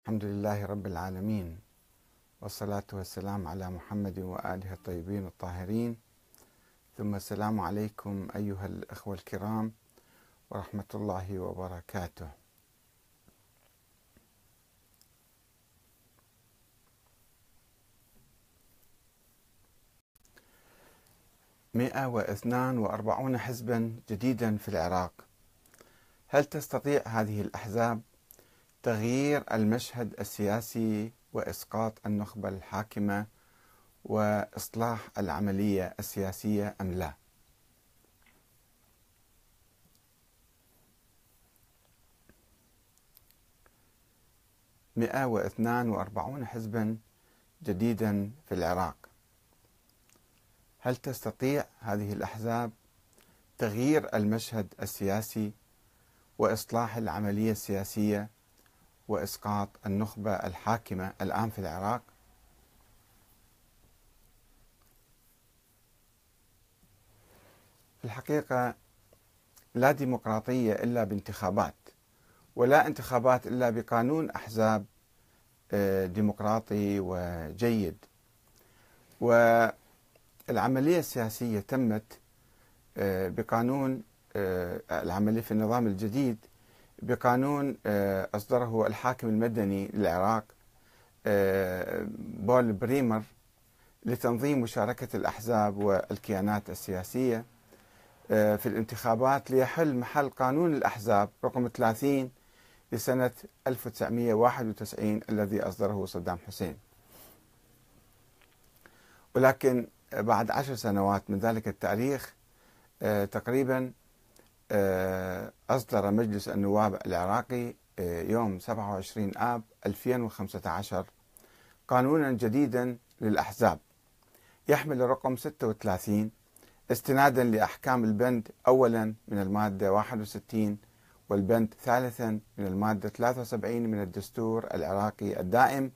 الحمد لله رب العالمين والصلاة والسلام على محمد وآله الطيبين الطاهرين. ثم السلام عليكم أيها الأخوة الكرام ورحمة الله وبركاته. مئة واثنان وأربعون حزبا جديدا في العراق. هل تستطيع هذه الأحزاب تغيير المشهد السياسي وإسقاط النخبة الحاكمة وإصلاح العملية السياسية أم لا؟ مئة واثنان وأربعون حزبا جديدا في العراق هل تستطيع هذه الأحزاب تغيير المشهد السياسي وإصلاح العملية السياسية وإسقاط النخبة الحاكمة الآن في العراق. في الحقيقة لا ديمقراطية إلا بانتخابات ولا انتخابات إلا بقانون أحزاب آه، ديمقراطي وجيد. والعملية السياسية تمت آه، بقانون آه، العملية في النظام الجديد بقانون آه، أصدره الحاكم المدني للعراق آه، بول بريمر لتنظيم مشاركة الأحزاب والكيانات السياسية آه، في الانتخابات ليحل محل قانون الأحزاب رقم 30 لسنة 1991 الذي أصدره صدام حسين. ولكن بعد عشر سنوات من ذلك التاريخ تقريبا أصدر مجلس النواب العراقي آه، يوم 27 آب 2015 قانونا جديدا للأحزاب. يحمل الرقم 36 استنادا لأحكام البند أولا من المادة 61 والبند ثالثا من المادة 73 من الدستور العراقي الدائم.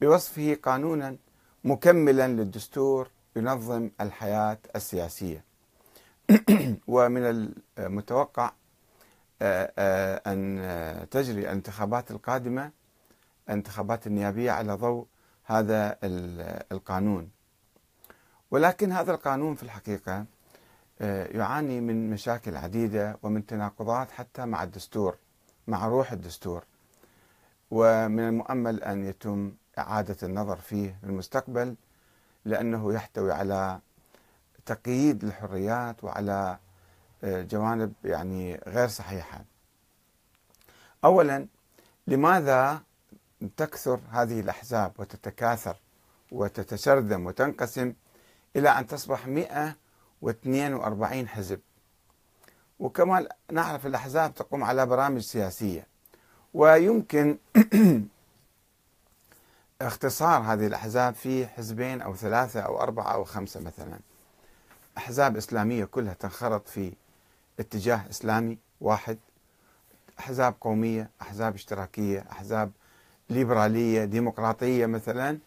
بوصفه قانونا مكملا للدستور ينظم الحياة السياسية. ومن المتوقع آه، آه، أن تجري الانتخابات القادمة الانتخابات النيابية على ضوء هذا القانون. ولكن هذا القانون في الحقيقة آه، يعاني من مشاكل عديدة ومن تناقضات حتى مع الدستور مع روح الدستور. ومن المؤمل أن يتم إعادة النظر فيه في المستقبل لأنه يحتوي على تقييد الحريات وعلى آه، جوانب يعني غير صحيحة. اولا لماذا تكثر هذه الأحزاب وتتكاثر وتتشرذم وتنقسم إلى أن تصبح 142 حزب. وكما نعرف الأحزاب تقوم على برامج سياسية ويمكن اختصار هذه الأحزاب في حزبين أو ثلاثة أو أربعة أو خمسة مثلا. أحزاب إسلامية كلها تنخرط في اتجاه إسلامي واحد. أحزاب قومية أحزاب اشتراكية أحزاب ليبرالية ديمقراطية مثلا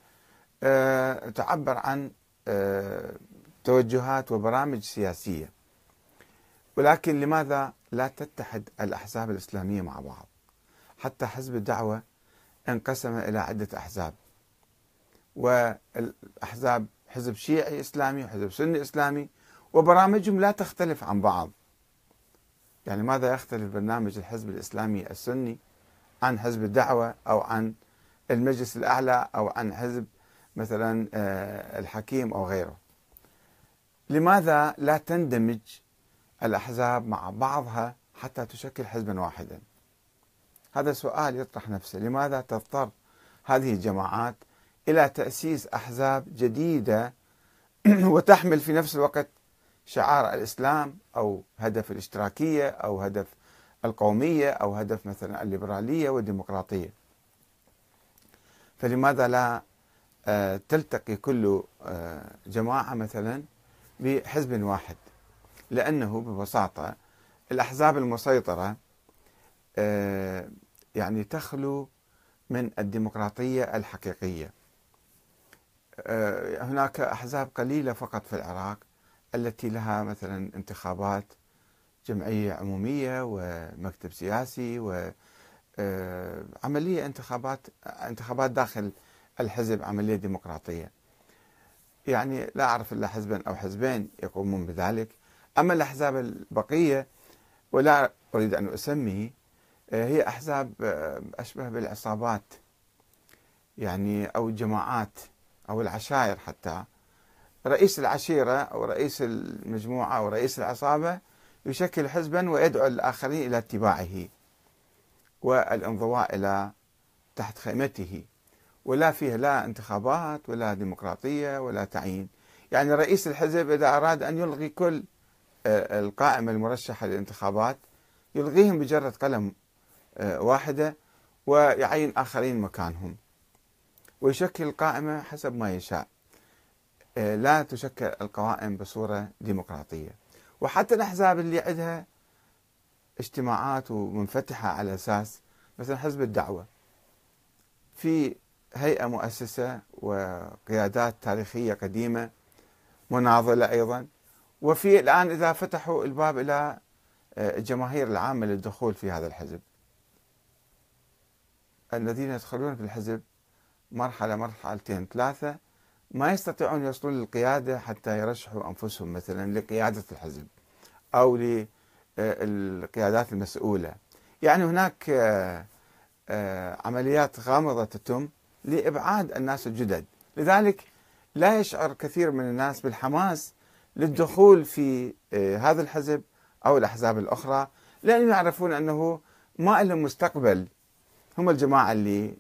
أه تعبر عن أه توجهات وبرامج سياسية. ولكن لماذا لا تتحد الأحزاب الإسلامية مع بعض؟ حتى حزب الدعوة انقسم إلى عدة أحزاب. والأحزاب حزب شيعي إسلامي وحزب سني إسلامي وبرامجهم لا تختلف عن بعض. يعني ماذا يختلف برنامج الحزب الإسلامي السني عن حزب الدعوة أو عن المجلس الأعلى أو عن حزب مثلا آه، الحكيم أو غيره؟ لماذا لا تندمج الأحزاب مع بعضها حتى تشكل حزبا واحدا؟ هذا سؤال يطرح نفسه. لماذا تضطر هذه الجماعات إلى تأسيس أحزاب جديدة وتحمل في نفس الوقت شعار الإسلام أو هدف الاشتراكية أو هدف القومية أو هدف مثلا الليبرالية والديمقراطية. فلماذا لا آه، تلتقي كل آه، جماعة مثلا بحزب واحد؟ لأنه ببساطة الأحزاب المسيطرة آه، يعني تخلو من الديمقراطية الحقيقية. هناك أحزاب قليلة فقط في العراق التي لها مثلا انتخابات جمعية عمومية ومكتب سياسي آه، عملية انتخابات انتخابات داخل الحزب عملية ديمقراطية. يعني لا أعرف إلا حزبا أو حزبين يقومون بذلك. أما الأحزاب البقية ولا أريد أن أسمي آه، هي أحزاب آه، أشبه بالعصابات يعني أو الجماعات أو العشائر حتى. رئيس العشيرة أو رئيس المجموعة أو رئيس العصابة يشكل حزبا ويدعو الآخرين إلى اتباعه والانضواء إلى تحت خيمته. ولا فيه لا انتخابات ولا ديمقراطية ولا تعيين. يعني رئيس الحزب إذا أراد أن يلغي كل آه، القائمة المرشحة للانتخابات يلغيهم بجرة قلم آه، واحدة ويعين آخرين مكانهم. ويشكل القائمة حسب ما يشاء. لا تشكل القوائم بصورة ديمقراطية. وحتى الأحزاب اللي عندها اجتماعات ومنفتحة على أساس مثلا حزب الدعوة في هيئة مؤسسة وقيادات تاريخية قديمة مناضلة أيضا. وفي الآن إذا فتحوا الباب إلى آه، الجماهير العامة للدخول في هذا الحزب. الذين يدخلون في الحزب مرحلة مرحلتين ثلاثة ما يستطيعون يوصلون للقيادة حتى يرشحوا أنفسهم مثلا لقيادة الحزب أو للقيادات المسؤولة. يعني هناك آه، آه، عمليات غامضة تتم لإبعاد الناس الجدد. لذلك لا يشعر كثير من الناس بالحماس للدخول في آه، هذا الحزب أو الأحزاب الأخرى لأنهم يعرفون أنه ما لهم مستقبل. هم الجماعة اللي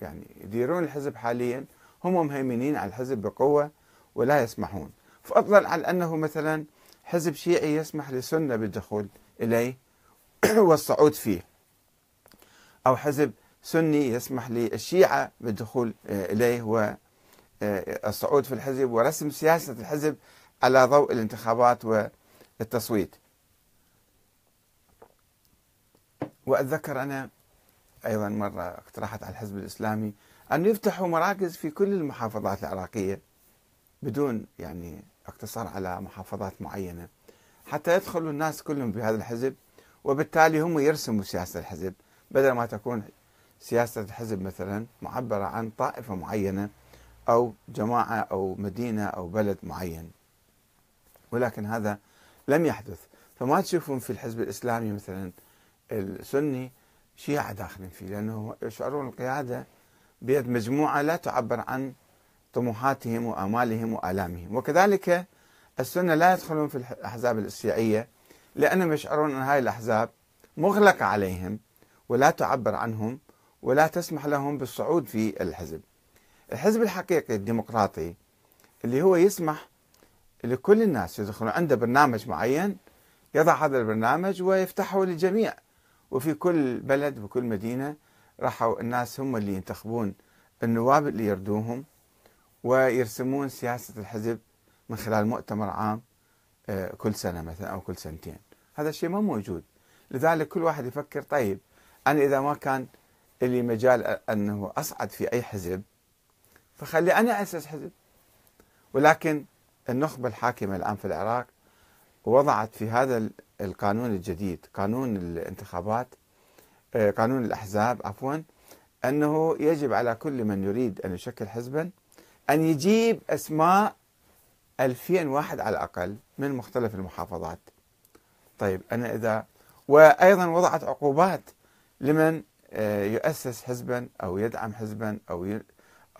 يعني يديرون الحزب حاليا. هم مهيمنين على الحزب بقوة ولا يسمحون. فضلا عن أنه مثلا حزب شيعي يسمح للسنة بالدخول إليه والصعود فيه. أو حزب سني يسمح للشيعة بالدخول آه، إليه والصعود في الحزب ورسم سياسة الحزب على ضوء الانتخابات والتصويت. وأتذكر أنا أيضا مرة اقترحت على الحزب الإسلامي أن يفتحوا مراكز في كل المحافظات العراقية بدون يعني اقتصار على محافظات معينة حتى يدخلوا الناس كلهم في هذا الحزب وبالتالي هم يرسموا سياسة الحزب بدل ما تكون سياسة الحزب مثلا معبرة عن طائفة معينة أو جماعة أو مدينة أو بلد معين. ولكن هذا لم يحدث. فما تشوفون في الحزب الإسلامي مثلا السني شيعة داخلين فيه لأنه يشعرون القيادة بيد مجموعة لا تعبر عن طموحاتهم وآمالهم وآلامهم. وكذلك السنة لا يدخلون في الأحزاب الشيعية لأنهم يشعرون أن هذه الأحزاب مغلقة عليهم ولا تعبر عنهم ولا تسمح لهم بالصعود في الحزب. الحزب الحقيقي الديمقراطي اللي هو يسمح لكل الناس يدخلون عنده برنامج معين يضع هذا البرنامج ويفتحه للجميع وفي كل بلد وكل مدينة راحوا الناس هم اللي ينتخبون النواب اللي يردوهم ويرسمون سياسة الحزب من خلال مؤتمر عام آه، كل سنة مثلا أو كل سنتين. هذا الشيء ما موجود. لذلك كل واحد يفكر طيب أنا إذا ما كان لي مجال أنه أصعد في أي حزب فخلي أنا أسس حزب. ولكن النخبة الحاكمة الآن في العراق وضعت في هذا القانون الجديد قانون الانتخابات قانون الأحزاب عفوا أنه يجب على كل من يريد أن يشكل حزبا أن يجيب أسماء 2000 واحد على الأقل من مختلف المحافظات. طيب أنا إذا وأيضا وضعت عقوبات لمن آه، يؤسس حزبا أو يدعم حزبا أو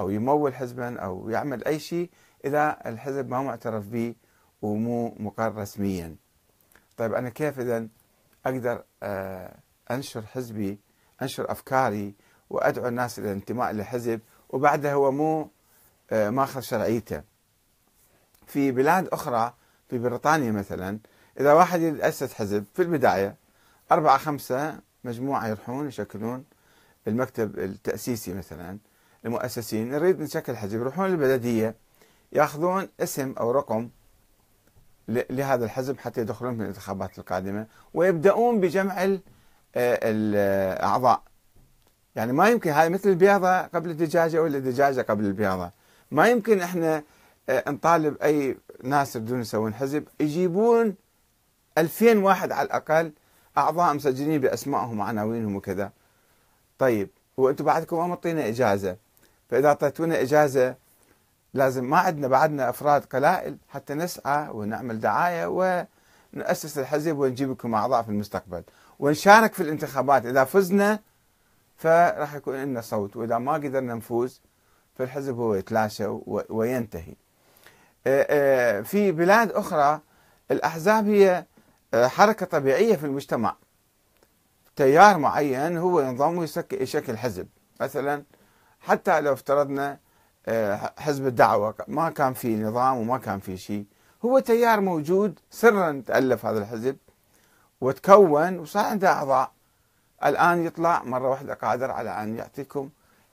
أو يمول حزبا أو يعمل أي شيء إذا الحزب ما معترف به ومو مقر رسميا. طيب أنا كيف إذا أقدر آه، أنشر حزبي أنشر أفكاري وأدعو الناس إلى الانتماء لحزب. وبعدها هو مو آه، مأخذ شرعيته. في بلاد أخرى في بريطانيا مثلا إذا واحد يأسس حزب في البداية أربعة خمسة مجموعة يروحون يشكلون المكتب التأسيسي مثلا المؤسسين نريد نشكل حزب. يروحون للبلدية يأخذون اسم أو رقم لهذا الحزب حتى يدخلون في الانتخابات القادمة. ويبدأون بجمع الأعضاء. يعني ما يمكن هاي مثل البيضة قبل الدجاجة ولا الدجاجة قبل البيضة ما يمكن إحنا آه، نطالب أي ناس يريدون يسوون حزب يجيبون 2000 واحد على الأقل أعضاء مسجلين بأسمائهم وعناوينهم وكذا. طيب وأنتم بعدكم ما مطينا إجازة؟ فإذا أعطيتونا إجازة لازم ما عندنا بعدنا أفراد قلائل حتى نسعى ونعمل دعاية ونأسس الحزب ونجيب لكم أعضاء في المستقبل. ونشارك في الانتخابات. إذا فزنا فراح يكون لنا صوت وإذا ما قدرنا نفوز فالحزب هو يتلاشى وينتهي. آه، آه، في بلاد أخرى الأحزاب هي آه، حركة طبيعية في المجتمع. تيار معين هو ينضم يشكل حزب. مثلا حتى لو افترضنا حزب الدعوة ما كان في نظام وما كان في شيء هو تيار موجود سرا تألف هذا الحزب. وتكون وصار عنده أعضاء. الآن يطلع مرة واحدة قادر على أن يعطيكم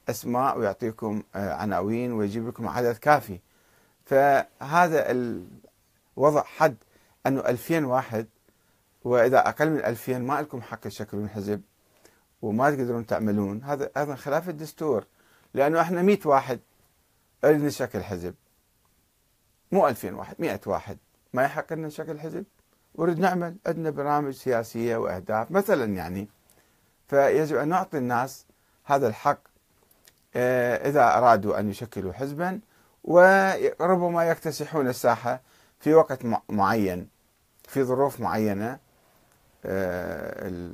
أسماء ويعطيكم عناوين ويجيب لكم عدد كافي. فهذا الوضع حد أنه 2000 واحد وإذا أقل من 2000 ما لكم حق تشكلون حزب وما تقدرون تعملون. هذا أيضا خلاف الدستور لأنه إحنا 100 واحد نريد نشكل حزب. مو 2000 واحد 100 واحد. ما يحق لنا نشكل حزب؟ ونريد نعمل عندنا برامج سياسية وأهداف. مثلا يعني فيجب أن نعطي الناس هذا الحق آه، إذا أرادوا أن يشكلوا حزبا وربما يكتسحون الساحة في وقت معين في ظروف معينة آه،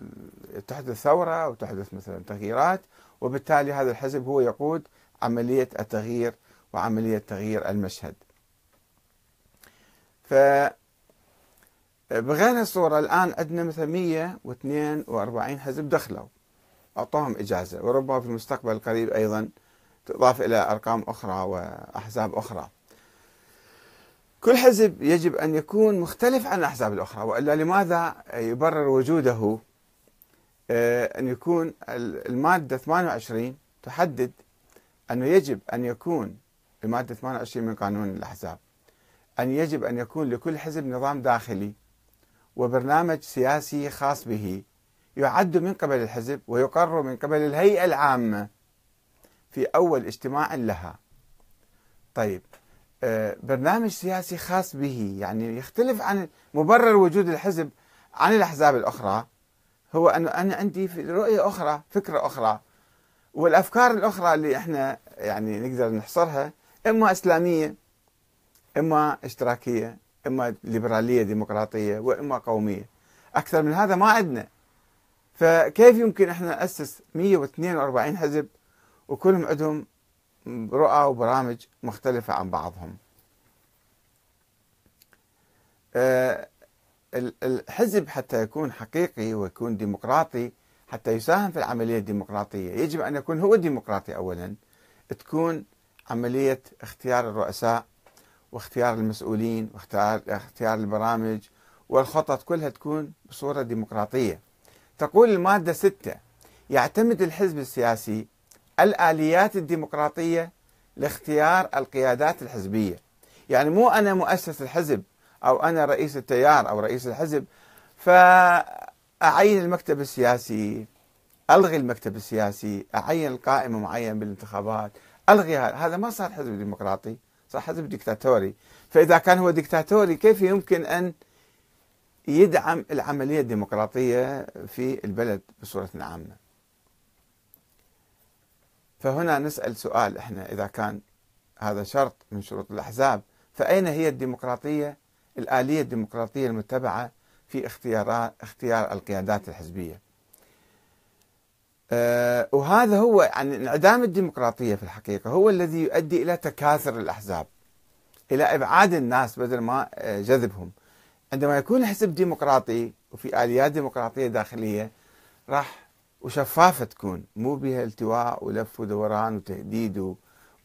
تحدث ثورة أو تحدث مثلا تغييرات وبالتالي هذا الحزب هو يقود عملية التغيير وعملية تغيير المشهد. ف بغير الصورة الآن عندنا مثلا 142 حزب دخلوا أعطوهم إجازة. وربما في المستقبل القريب أيضا تضاف إلى أرقام أخرى وأحزاب أخرى. كل حزب يجب أن يكون مختلف عن الأحزاب الأخرى وإلا لماذا يبرر وجوده؟ آه، أن يكون المادة 28 تحدد أنه يجب أن يكون المادة 28 من قانون الأحزاب أن يجب أن يكون لكل حزب نظام داخلي. وبرنامج سياسي خاص به. يعد من قبل الحزب ويقرر من قبل الهيئة العامة في أول اجتماع لها. طيب آه، برنامج سياسي خاص به يعني يختلف عن مبرر وجود الحزب عن الأحزاب الأخرى. هو أنه أنا عندي رؤية أخرى فكرة أخرى. والأفكار الأخرى اللي إحنا يعني نقدر نحصرها إما إسلامية إما إشتراكية. إما ليبرالية ديمقراطية وإما قومية. أكثر من هذا ما عندنا. فكيف يمكن إحنا نأسس 142 حزب وكلهم عندهم رؤى وبرامج مختلفة عن بعضهم؟ آه، الحزب حتى يكون حقيقي ويكون ديمقراطي حتى يساهم في العملية الديمقراطية. يجب أن يكون هو ديمقراطي أولا. تكون عملية اختيار الرؤساء واختيار المسؤولين واختيار اختيار البرامج والخطط كلها تكون بصورة ديمقراطية. تقول المادة ستة يعتمد الحزب السياسي الآليات الديمقراطية لاختيار القيادات الحزبية. يعني مو أنا مؤسس الحزب أو أنا رئيس التيار أو رئيس الحزب فأعين المكتب السياسي ألغي المكتب السياسي أعين قائمة معين بالانتخابات ألغي هذا ما صار حزب ديمقراطي. صار حزب ديكتاتوري فإذا كان هو ديكتاتوري كيف يمكن أن يدعم العملية الديمقراطية في البلد بصورة عامة؟ فهنا نسأل سؤال إحنا إذا كان هذا شرط من شروط الأحزاب فأين هي الديمقراطية الآلية الديمقراطية المتبعة في اختيار اختيار القيادات الحزبية؟ وهذا هو يعني انعدام الديمقراطية في الحقيقة هو الذي يؤدي إلى تكاثر الأحزاب إلى إبعاد الناس بدل ما آه، جذبهم. عندما يكون الحزب ديمقراطي وفي آليات ديمقراطية داخلية راح وشفافة تكون مو بها التواء ولف ودوران وتهديد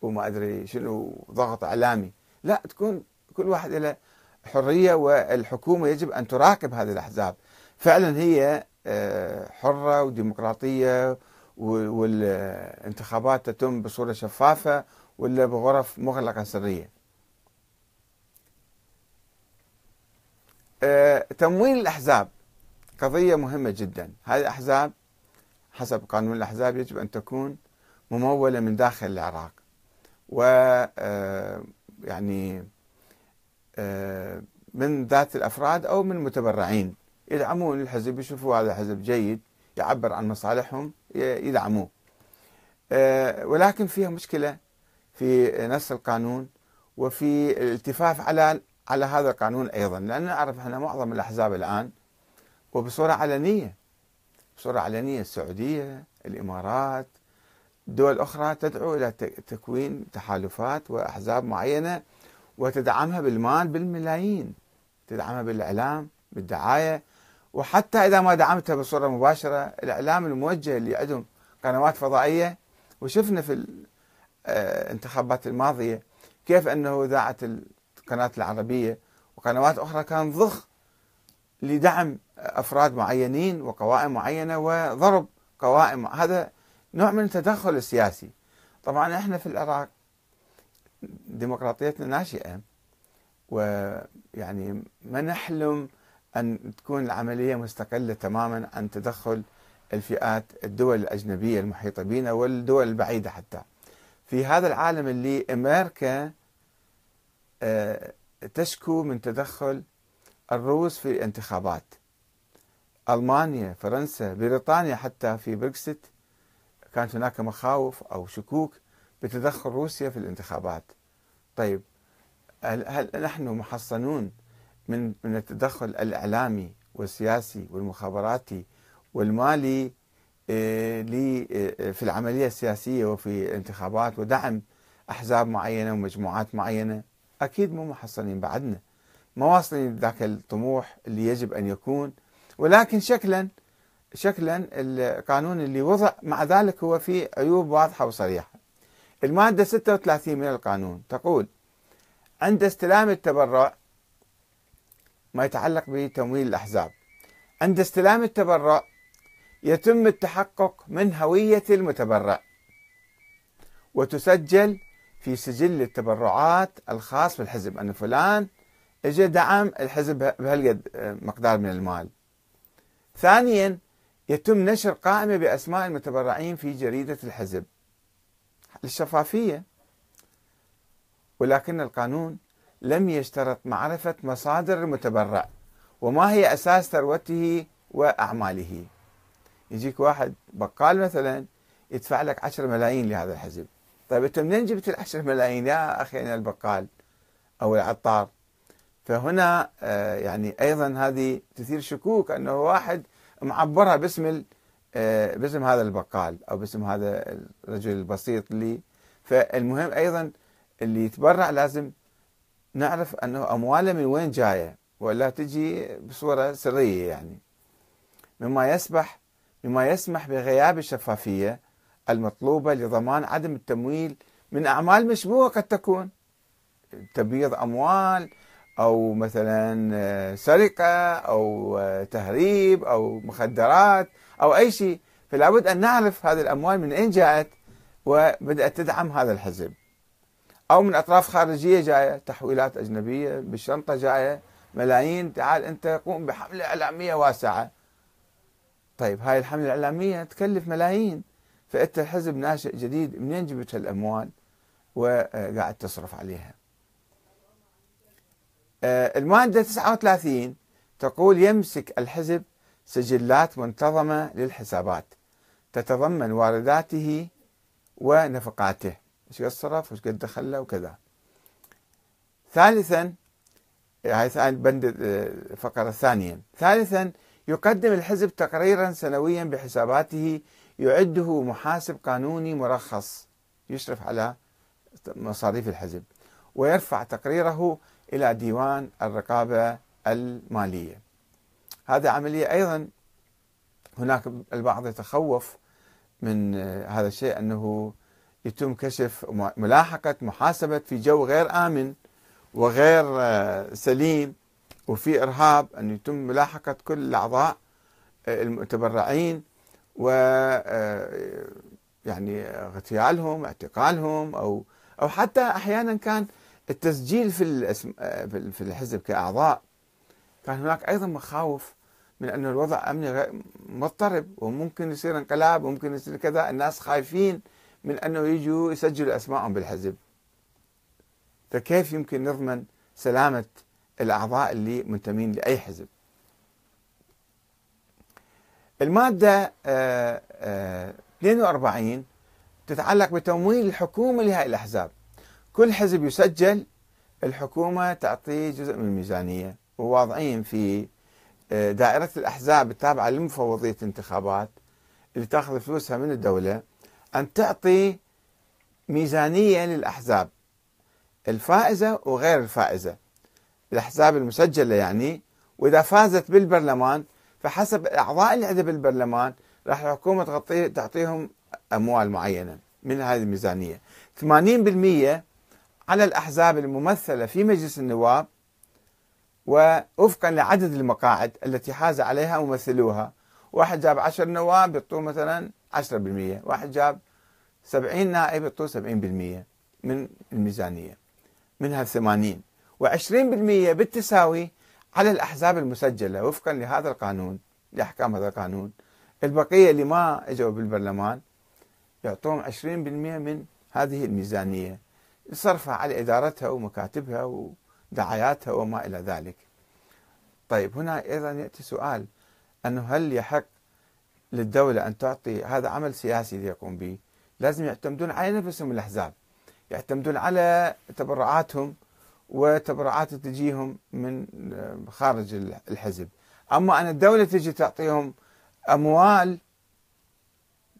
وما أدري شنو ضغط إعلامي. لا تكون كل واحد له حرية والحكومة يجب أن تراقب هذه الأحزاب. فعلا هي آه، حرة وديمقراطية والانتخابات تتم بصورة شفافة ولا بغرف مغلقة سرية. آه، تمويل الأحزاب. قضية مهمة جدا، هذه الأحزاب حسب قانون الأحزاب يجب أن تكون ممولة من داخل العراق. و آه، يعني من ذات الأفراد أو من متبرعين. يدعمون الحزب يشوفوا هذا حزب جيد يعبر عن مصالحهم يدعموه. آه، ولكن فيها مشكلة في نص القانون وفي الالتفاف على على هذا القانون أيضا. لأن نعرف إحنا معظم الأحزاب الآن وبصورة علنية بصورة علنية السعودية الإمارات دول أخرى تدعو إلى تكوين تحالفات وأحزاب معينة وتدعمها بالمال بالملايين تدعمها بالإعلام بالدعاية. وحتى إذا ما دعمتها بصورة مباشرة الإعلام الموجه اللي عندهم قنوات فضائية. وشفنا في الانتخابات الماضية كيف أنه إذاعة القناة العربية وقنوات أخرى كان ضخ لدعم أفراد معينين وقوائم معينة وضرب قوائم هذا نوع من التدخل السياسي. طبعا إحنا في العراق ديمقراطيتنا ناشئة ويعني ما نحلم أن تكون العملية مستقلة تماما عن تدخل الفئات الدول الأجنبية المحيطة بنا والدول البعيدة حتى. في هذا العالم اللي أمريكا آه، تشكو من تدخل الروس في الانتخابات. ألمانيا فرنسا بريطانيا حتى في بريكسيت كانت هناك مخاوف أو شكوك بتدخل روسيا في الانتخابات. طيب هل, هل نحن محصنون من من التدخل الإعلامي والسياسي والمخابراتي والمالي آه، آه، في العملية السياسية وفي الانتخابات ودعم أحزاب معينة ومجموعات معينة. أكيد مو محصنين بعدنا. ما واصلين ذاك الطموح اللي يجب أن يكون. ولكن شكلا شكلا القانون اللي وضع مع ذلك هو فيه عيوب واضحة وصريحة. المادة 36 من القانون تقول عند استلام التبرع ما يتعلق بتمويل الأحزاب. عند استلام التبرع يتم التحقق من هوية المتبرع وتسجل في سجل التبرعات الخاص بالحزب أن فلان اجى دعم الحزب بهالقد آه، مقدار من المال. ثانيا يتم نشر قائمة بأسماء المتبرعين في جريدة الحزب للشفافية. ولكن القانون لم يشترط معرفة مصادر المتبرع وما هي أساس ثروته وأعماله. يجيك واحد بقال مثلا يدفع لك 10 ملايين لهذا الحزب. طيب أنت منين جبت ال 10 ملايين يا أخي أنا البقال أو العطار؟ فهنا آه، يعني أيضا هذه تثير شكوك أنه واحد معبرها باسم آه، باسم هذا البقال أو باسم هذا الرجل البسيط اللي فالمهم أيضا اللي يتبرع لازم نعرف أنه أموالة من وين جاية ولا تجي بصورة سرية يعني. مما يسمح مما يسمح بغياب الشفافية المطلوبة لضمان عدم التمويل من أعمال مشبوهة قد تكون. تبييض أموال أو مثلا آه، سرقة أو آه، تهريب أو مخدرات أو أي شيء. فلا بد أن نعرف هذه الأموال من اين جاءت وبدأت تدعم هذا الحزب. أو من أطراف خارجية جاية تحويلات أجنبية بالشنطة جاية ملايين. تعال أنت قوم بحملة إعلامية واسعة. طيب هاي الحملة الإعلامية تكلف ملايين. فأنت الحزب ناشئ جديد منين جبت هالأموال؟ وقاعد تصرف عليها. آه، المادة 39 تقول يمسك الحزب سجلات منتظمة للحسابات تتضمن وارداته ونفقاته. إيش قد صرف وايش قد دخل وكذا. ثالثا هاي بند الفقرة الثانية ثالثا يقدم الحزب تقريرا سنويا بحساباته يعده محاسب قانوني مرخص. يشرف على مصاريف الحزب. ويرفع تقريره إلى ديوان الرقابة المالية. هذا عملية أيضا هناك البعض يتخوف من هذا الشيء أنه يتم كشف ملاحقة محاسبة في جو غير آمن وغير سليم وفي إرهاب أن يتم ملاحقة كل الأعضاء المتبرعين و يعني اغتيالهم اعتقالهم أو أو حتى أحيانا كان التسجيل في في الحزب كأعضاء. كان هناك أيضا مخاوف من أن الوضع أمني مضطرب وممكن يصير انقلاب وممكن يصير كذا. الناس خايفين من أنه يجوا يسجلوا اسمائهم بالحزب. فكيف يمكن نضمن سلامة الأعضاء اللي منتمين لأي حزب؟ المادة 42 آه، تتعلق بتمويل الحكومة لهذه الأحزاب. كل حزب يسجل الحكومة تعطيه جزء من الميزانية. وواضعين في آه، دائرة الأحزاب التابعة لمفوضية الانتخابات اللي تاخذ فلوسها من الدولة. أن تعطي ميزانية للأحزاب الفائزة وغير الفائزة. الأحزاب المسجلة يعني وإذا فازت بالبرلمان فحسب الأعضاء اللي عندها بالبرلمان راح الحكومة تغطي تعطيهم أموال معينة من هذه الميزانية. 80% على الأحزاب الممثلة في مجلس النواب ووفقا لعدد المقاعد التي حاز عليها ممثلوها. واحد جاب عشر نواب يعطوه مثلا عشرة بالمية. واحد جاب سبعين نائب يعطوه سبعين بالمية من الميزانية منها ثمانين. وعشرين بالمية بالتساوي على الأحزاب المسجلة وفقا لهذا القانون لأحكام هذا القانون. البقية اللي ما إجوا بالبرلمان يعطوهم عشرين بالمية من هذه الميزانية صرفها على إدارتها ومكاتبها ودعاياتها وما إلى ذلك. طيب هنا أيضا يأتي سؤال أنه هل يحق للدولة أن تعطي هذا عمل سياسي ليقوم به. لازم يعتمدون على نفسهم الأحزاب يعتمدون على تبرعاتهم وتبرعات تجيهم من خارج الحزب. أما أن الدولة تجي تعطيهم أموال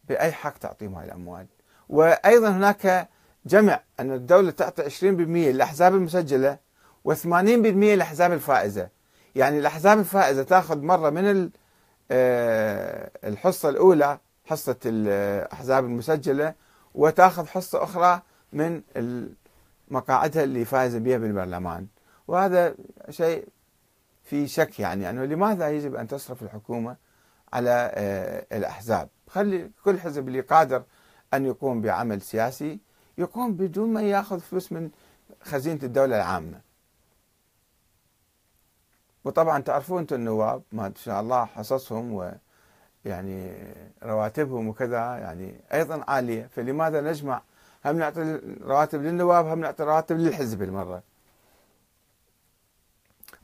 بأي حق تعطيهم هاي الأموال؟ وأيضا هناك جمع أن الدولة تعطي 20% للأحزاب المسجلة و80% للأحزاب الفائزة. يعني الأحزاب الفائزة تأخذ مرة من آه، الحصة الأولى حصة الأحزاب المسجلة وتأخذ حصة أخرى من مقاعدها اللي فايزة بها بالبرلمان. وهذا شيء في شك يعني أنه لماذا يجب أن تصرف الحكومة على آه، الأحزاب؟ خلي كل حزب اللي قادر أن يقوم بعمل سياسي يقوم بدون ما يأخذ فلوس من خزينة الدولة العامة. وطبعا تعرفون أنتم النواب ما شاء الله حصصهم و يعني رواتبهم وكذا يعني أيضا عالية فلماذا نجمع؟ هم نعطي رواتب للنواب هم نعطي رواتب للحزب المرة.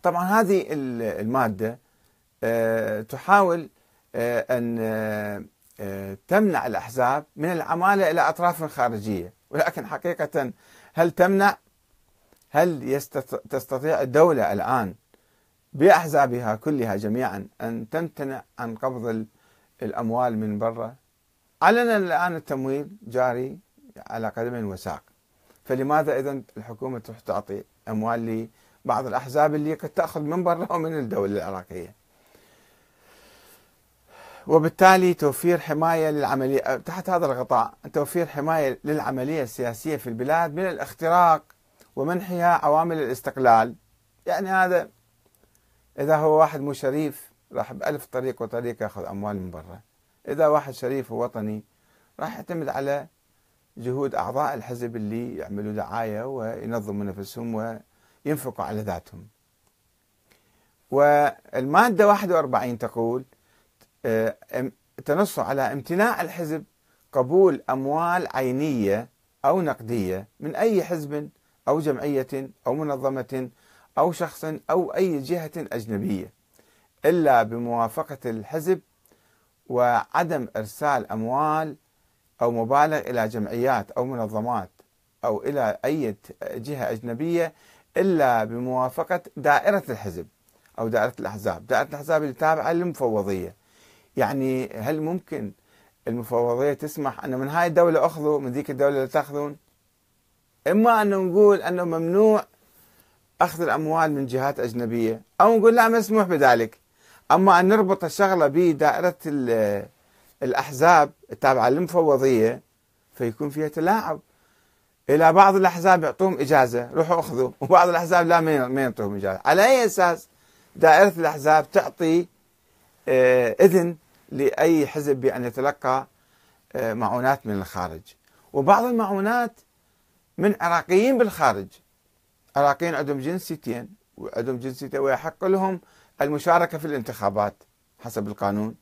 طبعا هذه المادة آه، تحاول آه، أن آه، تمنع الأحزاب من العمالة إلى أطراف خارجية. ولكن حقيقه هل تمنع؟ هل تستطيع الدولة الآن بأحزابها كلها جميعا أن تمتنع عن قبض الأموال من برا. علنا الآن التمويل جاري على قدم وساق. فلماذا اذا الحكومة تروح تعطي أموال لبعض الأحزاب اللي قد تأخذ من برا ومن الدولة العراقية؟ وبالتالي توفير حماية للعملية تحت هذا الغطاء توفير حماية للعملية السياسية في البلاد من الاختراق ومنحها عوامل الاستقلال. يعني هذا إذا هو واحد مو شريف راح بألف طريق وطريق ياخذ أموال من برا. إذا واحد شريف ووطني راح يعتمد على جهود أعضاء الحزب اللي يعملوا دعاية وينظموا نفسهم وينفقوا على ذاتهم. والمادة 41 تقول آه، تنص على امتناع الحزب قبول أموال عينية أو نقدية من أي حزب أو جمعية أو منظمة أو شخص أو أي جهة أجنبية إلا بموافقة الحزب وعدم إرسال أموال أو مبالغ إلى جمعيات أو منظمات أو إلى أي جهة أجنبية إلا بموافقة دائرة الحزب أو دائرة الأحزاب. دائرة الأحزاب اللي تابعة للمفوضية. يعني هل ممكن المفوضية تسمح أن من هاي الدولة أخذوا من ذيك الدولة تأخذون؟ إما أن نقول أنه ممنوع أخذ الأموال من جهات أجنبية. أو نقول لا مسموح بذلك. أما أن نربط الشغلة بدائرة الأحزاب التابعة للمفوضية فيكون فيها تلاعب. إلى بعض الأحزاب يعطوهم إجازة روحوا أخذوا. وبعض الأحزاب لا ما يعطوهم إجازة. على أي أساس؟ دائرة الأحزاب تعطي آه، إذن لأي حزب بأن يتلقى آه، معونات من الخارج. وبعض المعونات من عراقيين بالخارج. عراقيين عندهم جنسيتين وعندهم جنسيتين ويحق لهم المشاركة في الانتخابات حسب القانون.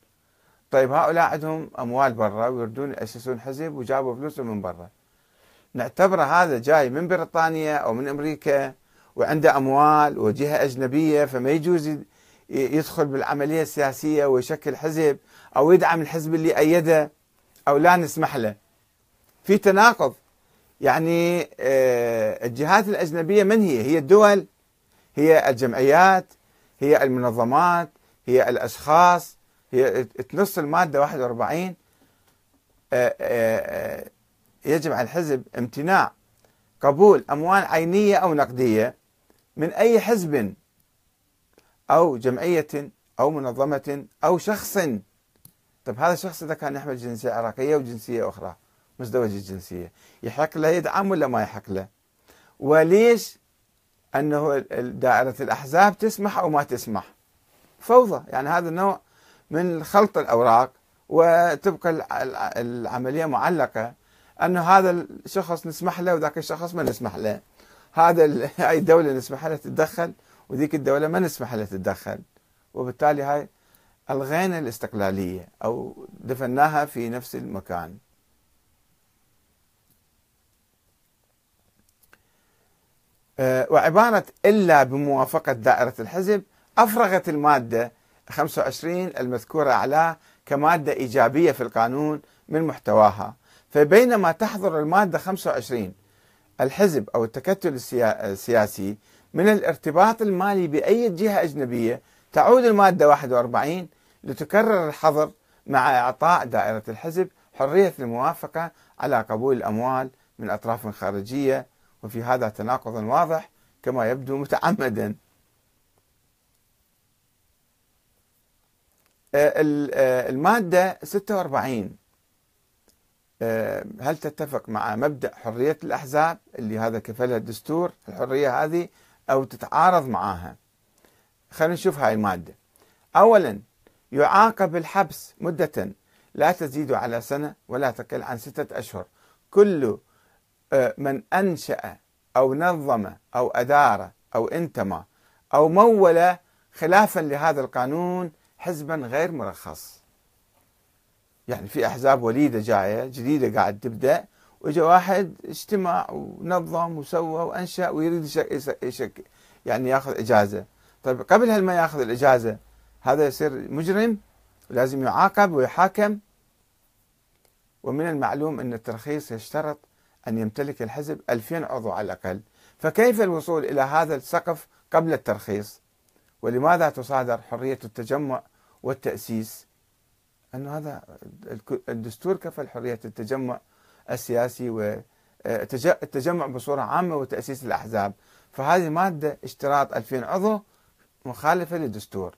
طيب هؤلاء عندهم أموال برا ويردون يأسسون حزب وجابوا فلوسهم من برا. نعتبره هذا جاي من بريطانيا أو من أمريكا وعنده أموال وجهة أجنبية فما يجوز يدخل بالعملية السياسية ويشكل حزب أو يدعم الحزب اللي أيده أو لا نسمح له. في تناقض يعني آه، الجهات الأجنبية من هي؟ هي الدول هي الجمعيات هي المنظمات هي الأشخاص هي تنص المادة 41 آه، آه، يجب على الحزب امتناع قبول أموال عينية أو نقدية من أي حزب أو جمعية أو منظمة أو شخص طيب هذا الشخص إذا كان يحمل جنسية عراقية وجنسية أخرى مزدوج الجنسية يحق له يدعم ولا ما يحق له؟ وليش أنه دائرة الأحزاب تسمح أو ما تسمح؟ فوضى يعني هذا النوع من خلط الأوراق وتبقى العملية معلقة أنه هذا الشخص نسمح له وذاك الشخص ما نسمح له. هذا هاي الدولة نسمح لها تتدخل وذيك الدولة ما نسمح لها تتدخل. وبالتالي هاي ألغينا الاستقلالية أو دفناها في نفس المكان. وعبارة إلا بموافقة دائرة الحزب أفرغت المادة 25 المذكورة أعلاه كمادة إيجابية في القانون من محتواها. فبينما تحظر المادة 25 الحزب أو التكتل السياسي من الارتباط المالي بأي جهة أجنبية تعود المادة 41 لتكرر الحظر مع إعطاء دائرة الحزب حرية الموافقة على قبول الأموال من أطراف خارجية وفي هذا تناقض واضح كما يبدو متعمدا. آه، آه، المادة 46 آه، هل تتفق مع مبدأ حرية الأحزاب اللي هذا كفلها الدستور الحرية هذه أو تتعارض معها خلينا نشوف هاي المادة. أولا يعاقب الحبس مدة لا تزيد على سنة ولا تقل عن ستة أشهر. كل من أنشأ أو نظم أو أدار أو انتمى أو مول خلافا لهذا القانون حزبا غير مرخص. يعني في أحزاب وليدة جاية جديدة قاعد تبدأ وجا واحد اجتمع ونظم وسوى وأنشأ ويريد يشك يعني ياخذ إجازة. طيب قبل هل ما ياخذ الإجازة هذا يصير مجرم؟ لازم يعاقب ويحاكم؟ ومن المعلوم أن الترخيص يشترط أن يمتلك الحزب 2000 عضو على الأقل. فكيف الوصول إلى هذا السقف قبل الترخيص؟ ولماذا تصادر حرية التجمع والتأسيس؟ أن هذا الدستور كفل حرية التجمع السياسي والتجمع بصورة عامة وتأسيس الأحزاب. فهذه مادة اشتراط 2000 عضو مخالفة للدستور.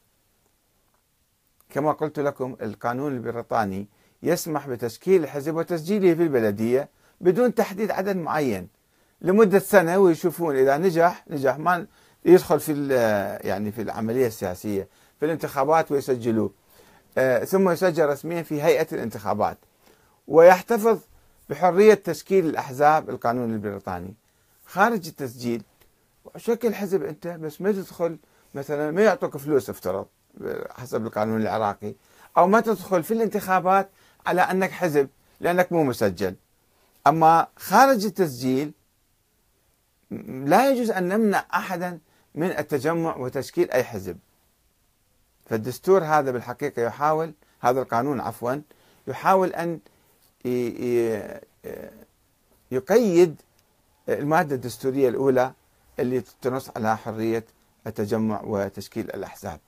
كما قلت لكم القانون البريطاني يسمح بتشكيل الحزب وتسجيله في البلدية بدون تحديد عدد معين لمدة سنة ويشوفون إذا نجح نجح. ما يدخل في يعني في العملية السياسية في الانتخابات ويسجلوه. آه، ثم يسجل رسميا في هيئة الانتخابات. ويحتفظ بحرية تشكيل الأحزاب القانون البريطاني. خارج التسجيل. شكل حزب أنت بس ما تدخل مثلا ما يعطوك فلوس افترض حسب القانون العراقي. أو ما تدخل في الانتخابات على أنك حزب لأنك مو مسجل. أما خارج التسجيل لا يجوز أن نمنع أحدا من التجمع وتشكيل أي حزب. فالدستور هذا بالحقيقة يحاول هذا القانون عفوا يحاول أن يقيد المادة الدستورية الأولى اللي تنص على حرية التجمع وتشكيل الأحزاب.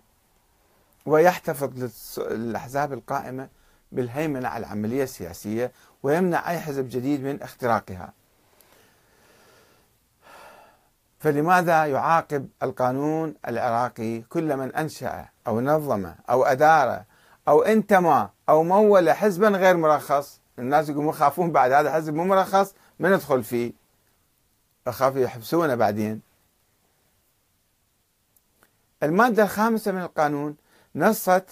ويحتفظ للأحزاب القائمة بالهيمنة على العملية السياسية ويمنع أي حزب جديد من اختراقها. فلماذا يعاقب القانون العراقي كل من أنشأ أو نظم أو أدار أو انتمى أو مول حزبا غير مرخص؟ الناس يقومون يخافون بعد هذا حزب مو مرخص ما ندخل فيه؟ أخاف يحبسونه بعدين. المادة الخامسة من القانون نصت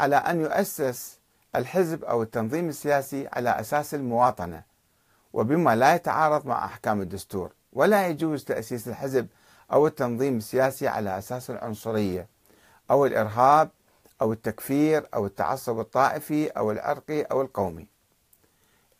على أن يؤسس الحزب أو التنظيم السياسي على أساس المواطنة وبما لا يتعارض مع أحكام الدستور ولا يجوز تأسيس الحزب أو التنظيم السياسي على أساس العنصرية أو الإرهاب أو التكفير أو التعصب الطائفي أو العرقي أو القومي.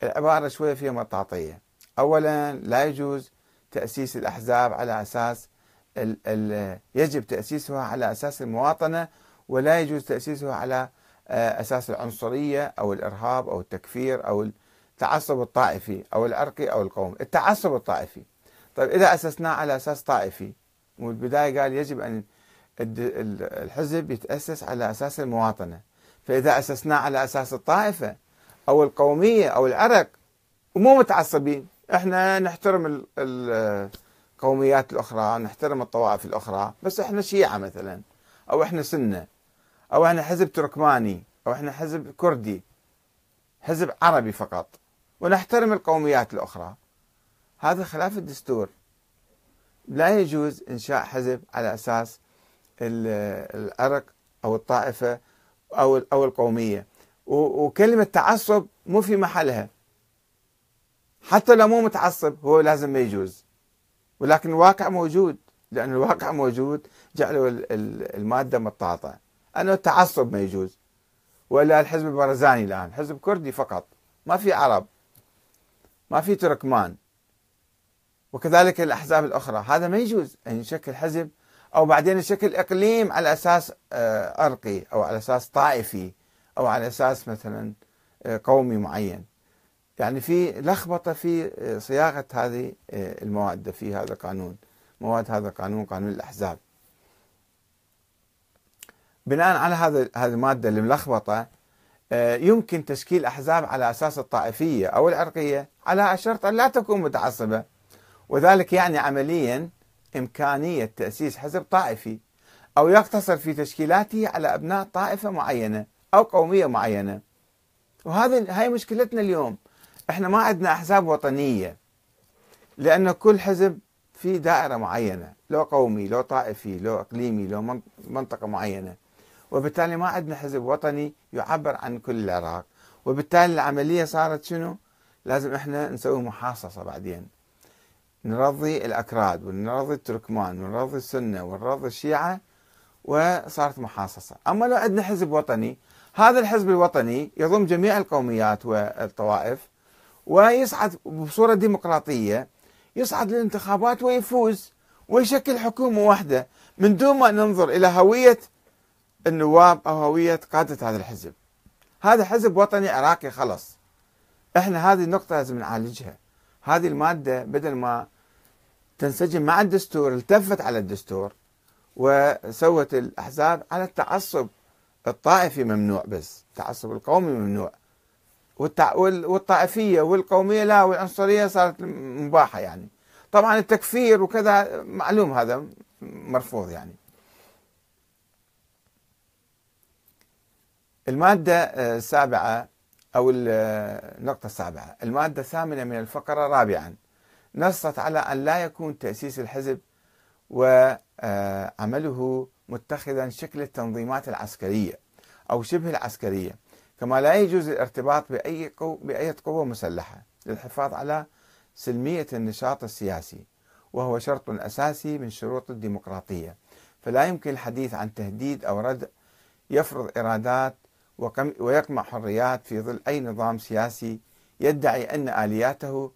العبارة شوية فيها مطاطية أولا لا يجوز تأسيس الأحزاب على أساس ال ال يجب تأسيسها على أساس المواطنة ولا يجوز تأسيسه على أساس العنصرية أو الإرهاب أو التكفير أو التعصب الطائفي أو العرقي أو القومي التعصب الطائفي. طيب إذا أسسناه على أساس طائفي والبداية قال يجب أن الحزب يتأسس على أساس المواطنة. فإذا أسسناه على أساس الطائفة أو القومية أو العرق ومو متعصبين. إحنا نحترم القوميات الأخرى نحترم الطوائف الأخرى بس إحنا شيعة مثلا أو إحنا سنة. أو إحنا حزب تركماني أو إحنا حزب كردي حزب عربي فقط. ونحترم القوميات الأخرى. هذا خلاف الدستور. لا يجوز إنشاء حزب على أساس العرق أو الطائفة أو أو القومية. وكلمة تعصب مو في محلها. حتى لو مو متعصب هو لازم ما يجوز. ولكن الواقع موجود لأن الواقع موجود جعلوا المادة مطاطة. أنه التعصب ما يجوز. ولا الحزب البرزاني الآن حزب كردي فقط. ما في عرب. ما في تركمان. وكذلك الأحزاب الأخرى. هذا ما يجوز. أن يشكل حزب أو بعدين يشكل إقليم على أساس أرقي أو على أساس طائفي أو على أساس مثلا قومي معين. يعني في لخبطة في صياغة هذه المواد في هذا القانون مواد هذا القانون قانون الأحزاب. بناء على هذا هذه المادة الملخبطة يمكن تشكيل أحزاب على أساس الطائفية أو العرقية على شرط أن لا تكون متعصبة. وذلك يعني عمليا إمكانية تأسيس حزب طائفي أو يقتصر في تشكيلاته على أبناء طائفة معينة أو قومية معينة. وهذه هاي مشكلتنا اليوم. إحنا ما عندنا أحزاب وطنية لأن كل حزب في دائرة معينة لو قومي لو طائفي لو إقليمي لو منطقة معينة. وبالتالي ما عندنا حزب وطني يعبر عن كل العراق. وبالتالي العملية صارت شنو؟ لازم إحنا نسوي محاصصة بعدين. نرضي الأكراد ونرضي التركمان ونرضي السنة ونرضي الشيعة وصارت محاصصة. أما لو عندنا حزب وطني هذا الحزب الوطني يضم جميع القوميات والطوائف ويصعد بصورة ديمقراطية يصعد للانتخابات ويفوز ويشكل حكومة واحدة. من دون ما ننظر إلى هوية النواب أو هوية قادة هذا الحزب. هذا حزب وطني عراقي خلص إحنا هذه النقطة لازم نعالجها. هذه المادة بدل ما تنسجم مع الدستور التفت على الدستور وسوت الأحزاب على التعصب الطائفي ممنوع بس التعصب القومي ممنوع. والطائفية والقومية لا والعنصرية صارت مباحة يعني. طبعا التكفير وكذا معلوم هذا مرفوض يعني. المادة السابعة أو النقطة السابعة. المادة الثامنة من الفقرة رابعا. نصت على أن لا يكون تأسيس الحزب وعمله متخذا شكل التنظيمات العسكرية أو شبه العسكرية كما لا يجوز الارتباط بأي قو بأي قوة مسلحة للحفاظ على سلمية النشاط السياسي وهو شرط أساسي من شروط الديمقراطية. فلا يمكن الحديث عن تهديد أو ردع يفرض إرادات ويقمع حريات في ظل أي نظام سياسي يدعي أن آلياته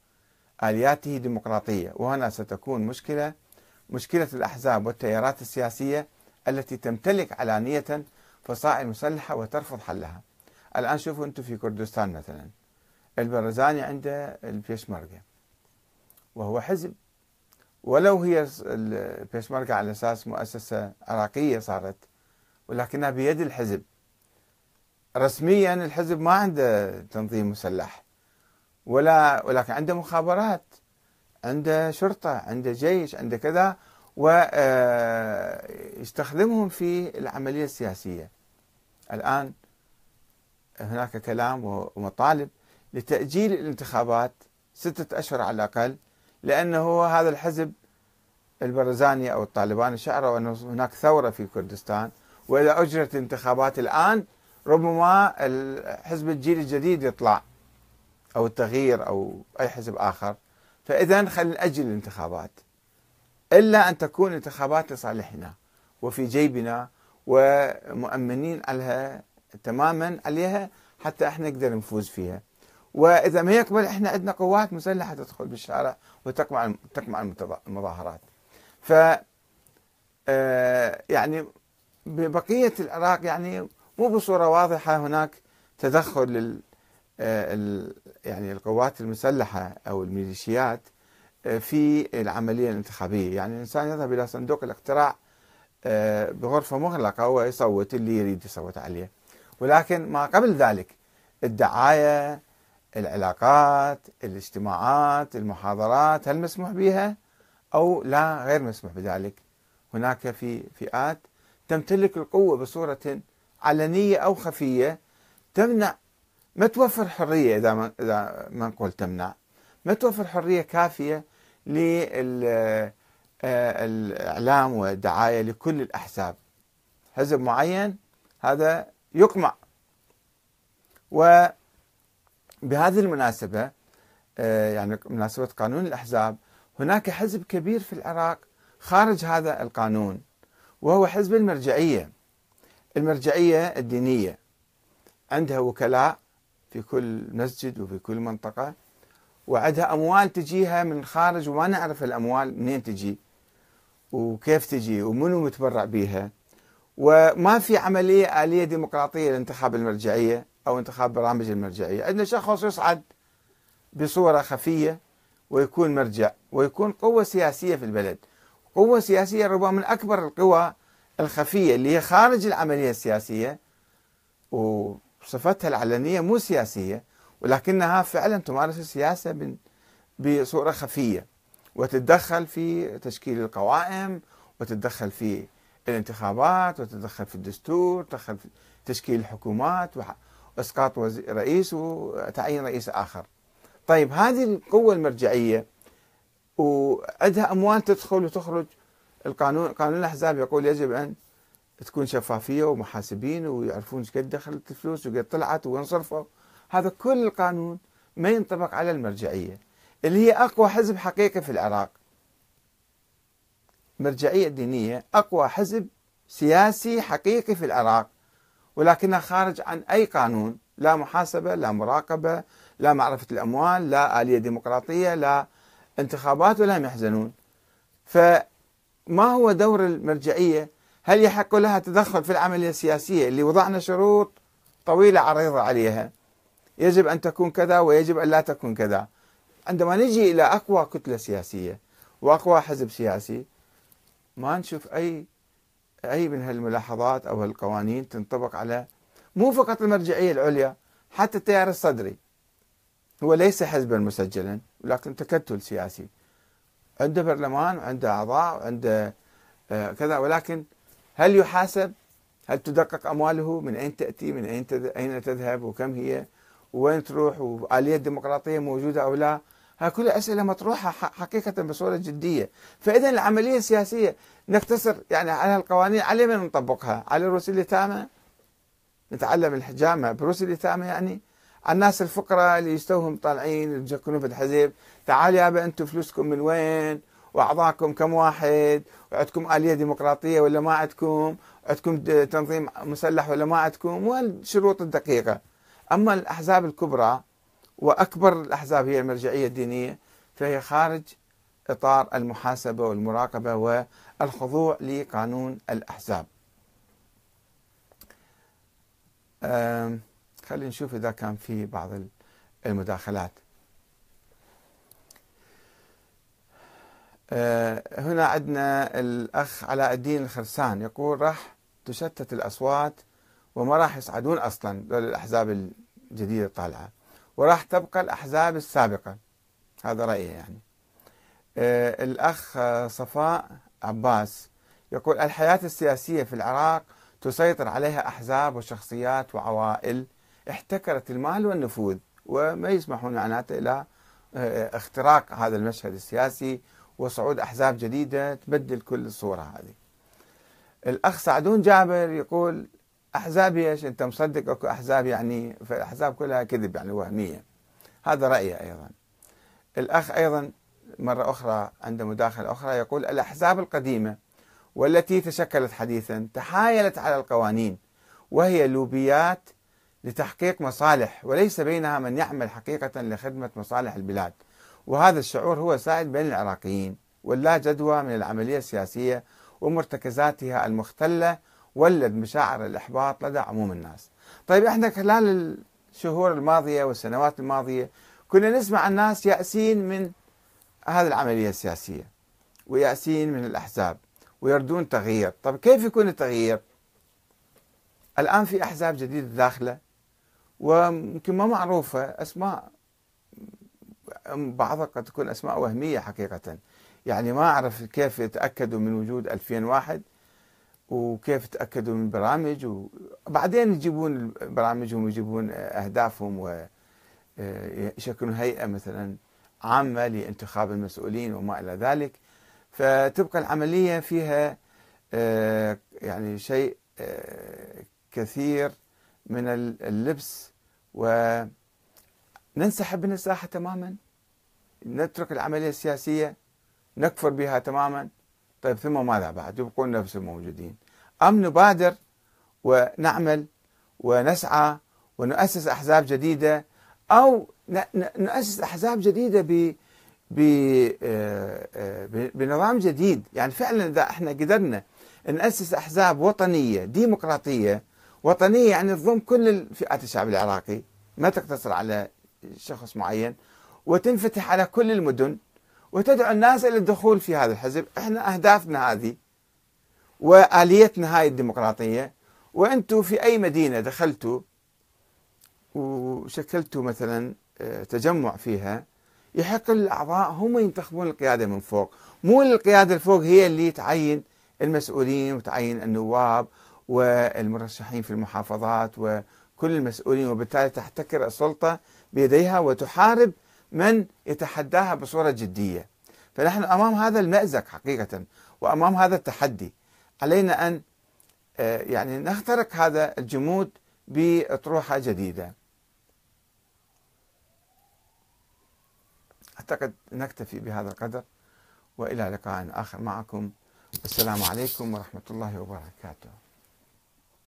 آلياته ديمقراطية. وهنا ستكون مشكلة مشكلة الأحزاب والتيارات السياسية التي تمتلك علانية فصائل مسلحة وترفض حلها. الآن شوفوا أنتم في كردستان مثلا. البرزاني عنده البيشمركة. وهو حزب. ولو هي البيشمركة على أساس مؤسسة عراقية صارت ولكنها بيد الحزب. رسميا الحزب ما عنده تنظيم مسلح ولا ولكن عنده مخابرات عنده شرطة عنده جيش عنده كذا ويستخدمهم آه، في العملية السياسية. الآن هناك كلام ومطالب لتأجيل الانتخابات ستة أشهر على الأقل لأنه هذا الحزب البرزاني أو الطالبان شعروا أن هناك ثورة في كردستان وإذا أجرت الانتخابات الآن ربما حزب الجيل الجديد يطلع أو التغيير أو أي حزب آخر. فإذا خلينا نأجل الانتخابات. إلا أن تكون انتخابات لصالحنا وفي جيبنا ومؤمنين عليها تماما عليها حتى إحنا نقدر نفوز فيها. وإذا ما يقبل إحنا عندنا قوات مسلحة تدخل بالشارع وتقمع تقمع المظاهرات. ف آه، يعني ببقية العراق يعني مو بصورة واضحة هناك تدخل لل يعني القوات المسلحة أو الميليشيات في العملية الانتخابية. يعني الإنسان يذهب إلى صندوق الاقتراع بغرفة مغلقة ويصوت اللي يريد يصوت عليه. ولكن ما قبل ذلك الدعاية العلاقات الاجتماعات المحاضرات هل مسموح بها أو لا غير مسموح بذلك. هناك في فئات تمتلك القوة بصورة علنية أو خفية تمنع ما توفر حرية إذا ما, إذا ما نقول تمنع ما توفر حرية كافية للإعلام والدعاية لكل الأحزاب. حزب معين هذا يقمع. وبهذه المناسبة آه، يعني مناسبة قانون الأحزاب هناك حزب كبير في العراق خارج هذا القانون وهو حزب المرجعية. المرجعية الدينية. عندها وكلاء في كل مسجد وفي كل منطقة وعندها أموال تجيها من الخارج وما نعرف الأموال منين تجي وكيف تجي ومنو متبرع بها وما في عملية آلية ديمقراطية لانتخاب المرجعية أو انتخاب برامج المرجعية. عندنا شخص يصعد بصورة خفية ويكون مرجع ويكون قوة سياسية في البلد. قوة سياسية ربما من أكبر القوى الخفية اللي هي خارج العملية السياسية وصفتها العلنية مو سياسية ولكنها فعلا تمارس السياسة بصورة خفية وتتدخل في تشكيل القوائم وتتدخل في الانتخابات وتتدخل في الدستور تدخل في تشكيل الحكومات واسقاط رئيس وتعيين رئيس آخر. طيب هذه القوة المرجعية وعندها أموال تدخل وتخرج القانون قانون الأحزاب يقول يجب أن تكون شفافية ومحاسبين ويعرفون إيش قد دخلت الفلوس وقد طلعت وين صرفوا هذا كل القانون ما ينطبق على المرجعية اللي هي أقوى حزب حقيقي في العراق. مرجعية دينية أقوى حزب سياسي حقيقي في العراق ولكنها خارج عن أي قانون لا محاسبة لا مراقبة لا معرفة الأموال لا آلية ديمقراطية لا انتخابات ولا يحزنون. فما هو دور المرجعية؟ هل يحق لها تدخل في العملية السياسية اللي وضعنا شروط طويلة عريضه عليها؟ يجب أن تكون كذا ويجب أن لا تكون كذا. عندما نجي إلى أقوى كتلة سياسية وأقوى حزب سياسي ما نشوف اي أي من هالملاحظات أو هالقوانين تنطبق على مو فقط المرجعية العليا حتى التيار الصدري. هو ليس حزبا مسجلا ولكن تكتل سياسي. عنده برلمان وعنده أعضاء وعنده آه، كذا ولكن هل يحاسب؟ هل تدقق أمواله؟ من أين تأتي؟ من أين أين تذهب؟ وكم هي؟ وين تروح؟ وآلية الديمقراطية موجودة أو لا؟ هاي كلها أسئلة مطروحة حقيقة بصورة جدية، فاذا العملية السياسية نقتصر يعني على القوانين على من نطبقها؟ على رؤوس اليتامى؟ نتعلم الحجامة برؤوس اليتامى يعني؟ الناس الفقراء اللي يستوهم طالعين يسكنون في الحزب، تعال يابا أنتم فلوسكم من وين؟ واعضاءكم كم واحد؟ وعندكم آلية ديمقراطية ولا ما عندكم؟ عندكم تنظيم مسلح ولا ما عندكم؟ والشروط الدقيقة. أما الأحزاب الكبرى وأكبر الأحزاب هي المرجعية الدينية فهي خارج إطار المحاسبة والمراقبة والخضوع لقانون الأحزاب. خلينا نشوف إذا كان في بعض المداخلات. أه، هنا عندنا الأخ علاء الدين الخرسان يقول راح تشتت الأصوات وما راح يصعدون أصلا الاحزاب الجديدة الطالعة. وراح تبقى الأحزاب السابقة هذا رأيه يعني آه، الأخ صفاء عباس يقول الحياة السياسية في العراق تسيطر عليها أحزاب وشخصيات وعوائل احتكرت المال والنفوذ وما يسمحون معناته إلى آه، اختراق هذا المشهد السياسي وصعود أحزاب جديدة تبدل كل الصورة هذه. الأخ سعدون جابر يقول أحزاب إيش؟ أنت مصدق؟ أكو أحزاب يعني فالأحزاب كلها كذب يعني وهمية. هذا رايه أيضا. الأخ أيضا مرة أخرى عنده مداخلة أخرى يقول الأحزاب القديمة والتي تشكلت حديثا تحايلت على القوانين وهي لوبيات لتحقيق مصالح وليس بينها من يعمل حقيقة لخدمة مصالح البلاد. وهذا الشعور هو سائد بين العراقيين ولا جدوى من العملية السياسية ومرتكزاتها المختلة ولد مشاعر الإحباط لدى عموم الناس. طيب إحنا خلال الشهور الماضية والسنوات الماضية كنا نسمع الناس يأسين من هذه العملية السياسية ويأسين من الأحزاب ويردون تغيير. طيب كيف يكون التغيير؟ الآن في أحزاب جديدة داخلة ويمكن ما معروفة أسماء بعضها قد تكون أسماء وهمية حقيقة. يعني ما أعرف كيف يتأكدوا من وجود 2000 واحد وكيف تأكدوا من برامج وبعدين يجيبون برامجهم ويجيبون أهدافهم ويشكلون هيئة مثلا عامة لانتخاب المسؤولين وما إلى ذلك. فتبقى العملية فيها آه، يعني شيء آه، كثير من اللبس وننسحب من الساحة تماما. نترك العملية السياسية نكفر بها تماما. طيب ثم ماذا بعد؟ يبقون نفس الموجودين. أم نبادر ونعمل ونسعى ونؤسس أحزاب جديدة أو نؤسس أحزاب جديدة ب آه، آه، بنظام جديد. يعني فعلا إذا إحنا قدرنا نأسس أحزاب وطنية ديمقراطية وطنية يعني تضم كل فئات الشعب العراقي ما تقتصر على شخص معين وتنفتح على كل المدن وتدعو الناس إلى الدخول في هذا الحزب. إحنا أهدافنا هذه وآليتنا هاي الديمقراطية. وأنتم في أي مدينة دخلتوا وشكلتوا مثلا آه، تجمع فيها يحق للأعضاء هم ينتخبون القيادة من فوق. مو القيادة الفوق هي اللي تعين المسؤولين وتعين النواب والمرشحين في المحافظات وكل المسؤولين وبالتالي تحتكر السلطة بيديها وتحارب من يتحداها بصورة جدية. فنحن أمام هذا المأزق حقيقة وأمام هذا التحدي. علينا أن آه، يعني نخترق هذا الجمود بأطروحة جديدة. أعتقد نكتفي بهذا القدر وإلى لقاء آخر معكم. السلام عليكم ورحمة الله وبركاته.